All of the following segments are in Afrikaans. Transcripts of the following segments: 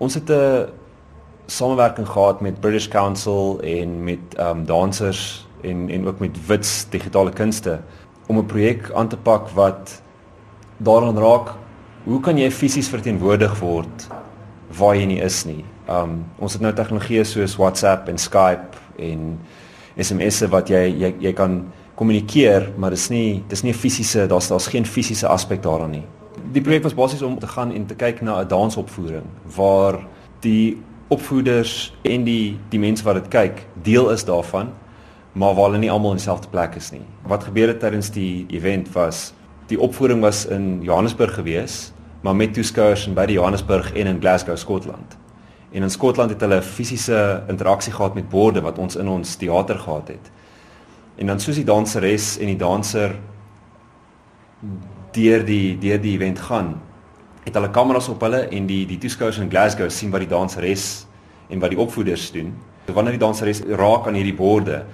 Ons het 'n samewerking gehad met British Council en met ehm um, dansers en en ook met Wits Digitale Kunste om 'n projek aan te pak wat daaraan raak hoe kan jy fisies verteenwoordig word waar jy nie is nie. Um ons het nou tegnologieë soos WhatsApp en Skype en SMS'e wat jy jy jy kan kommunikeer, maar dis nie dis nie 'n fisiese daar's daar's geen fisiese aspek daaraan nie. Die projek was basies om te gaan en te kyk na 'n dansopvoering waar die opvoeders en die die mense wat dit kyk deel is daarvan maar waar hulle nie almal in dieselfde plek is nie. Wat gebeur het tydens die event was die opvoering was in Johannesburg gewees, maar met toeskouers in beide Johannesburg en in Glasgow, Skotland. En in Skotland het hulle 'n fisiese interaksie gehad met borde wat ons in ons teater gehad het. En dan soos die danseres en die danser deur die deur die event gaan, het hulle kameras op hulle en die die toeskouers in Glasgow sien wat die danseres en wat die opvoeders doen. Wanneer die danseres raak aan hierdie borde,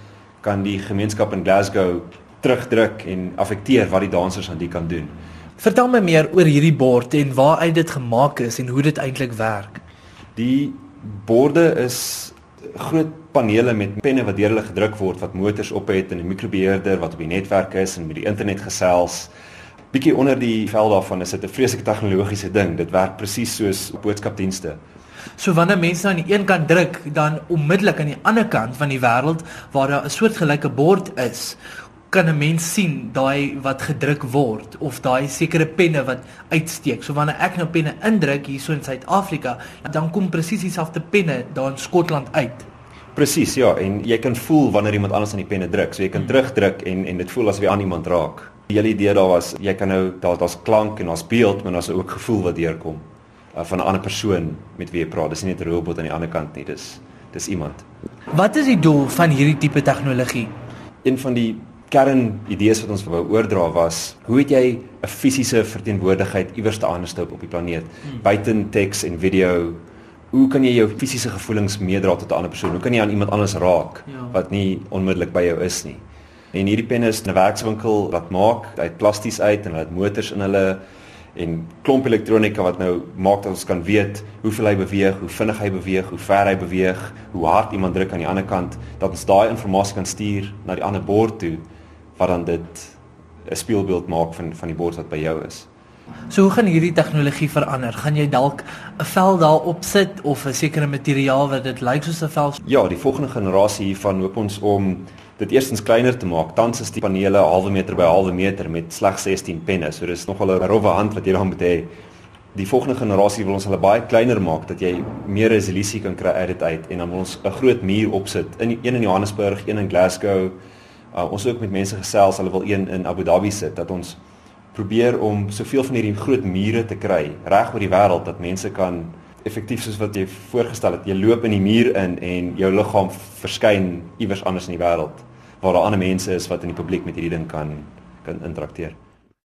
kan die gemeenskap in Glasgow terugdruk en affekteer wat die dansers aan die kan doen. Vertel my meer oor hierdie bord en waar uit dit gemaak is en hoe dit eintlik werk. Die borde is groot panele met penne wat deur hulle gedruk word wat motors op het en 'n mikrobeheerder wat op die netwerk is en met die internet gesels. Bietjie onder die vel daarvan is dit 'n vreeslike tegnologiese ding. Dit werk presies soos boodskapdienste. So wanneer mense aan die een kant druk, dan onmiddellik aan die ander kant van die wêreld waar daar 'n soortgelyke bord is, kan 'n mens sien daai wat gedruk word of daai sekere penne wat uitsteek. So wanneer ek nou penne indruk hierso in Suid-Afrika, dan kom presies dieselfde penne daar in Skotland uit. Presies, ja, en jy kan voel wanneer iemand anders aan die penne druk. So jy kan hmm. terugdruk en en dit voel asof jy aan iemand raak. Die hele idee daar was jy kan nou daar daar's klank en daar's beeld, maar daar's ook gevoel wat deurkom uh, van 'n ander persoon met wie jy praat. Dis nie net 'n robot aan die ander kant nie, dis dis iemand. Wat is die doel van hierdie tipe tegnologie? Een van die kern idees wat ons wou oordra was hoe het jy 'n fisiese verteenwoordigheid iewers te anders op die planeet hmm. buiten teks en video hoe kan jy jou fisiese gevoelens meedra tot 'n ander persoon hoe kan jy aan iemand anders raak ja. wat nie onmiddellik by jou is nie en hierdie penne is 'n werkswinkel wat maak uit plasties uit en hulle het motors in hulle en klomp elektronika wat nou maak dat ons kan weet hoeveel hy beweeg, hoe vinnig hy beweeg, hoe ver hy beweeg, hoe hard iemand druk aan die ander kant, dat ons daai inligting kan stuur na die ander bord toe wat dan dit 'n speelbeeld maak van van die bord wat by jou is. So hoe gaan hierdie tegnologie verander? Gaan jy dalk 'n vel daarop sit of 'n sekere materiaal wat dit lyk soos 'n vel? Ja, die volgende generasie hiervan hoop ons om dit eerstens kleiner te maak. Tans is die panele halwe meter by halwe meter met slegs 16 penne. So dis nogal 'n rowwe hand wat jy dan moet hê. Die volgende generasie wil ons hulle baie kleiner maak dat jy meer resolusie kan kry uit dit uit en dan wil ons 'n groot muur opsit in een in Johannesburg, een in Glasgow Uh, ons ook met mense gesels, hulle wil een in Abu Dhabi sit dat ons probeer om soveel van hierdie groot mure te kry reg oor die wêreld dat mense kan effektief soos wat jy voorgestel het, jy loop in die muur in en jou liggaam verskyn iewers anders in die wêreld waar daar ander mense is wat in die publiek met hierdie ding kan kan interakteer.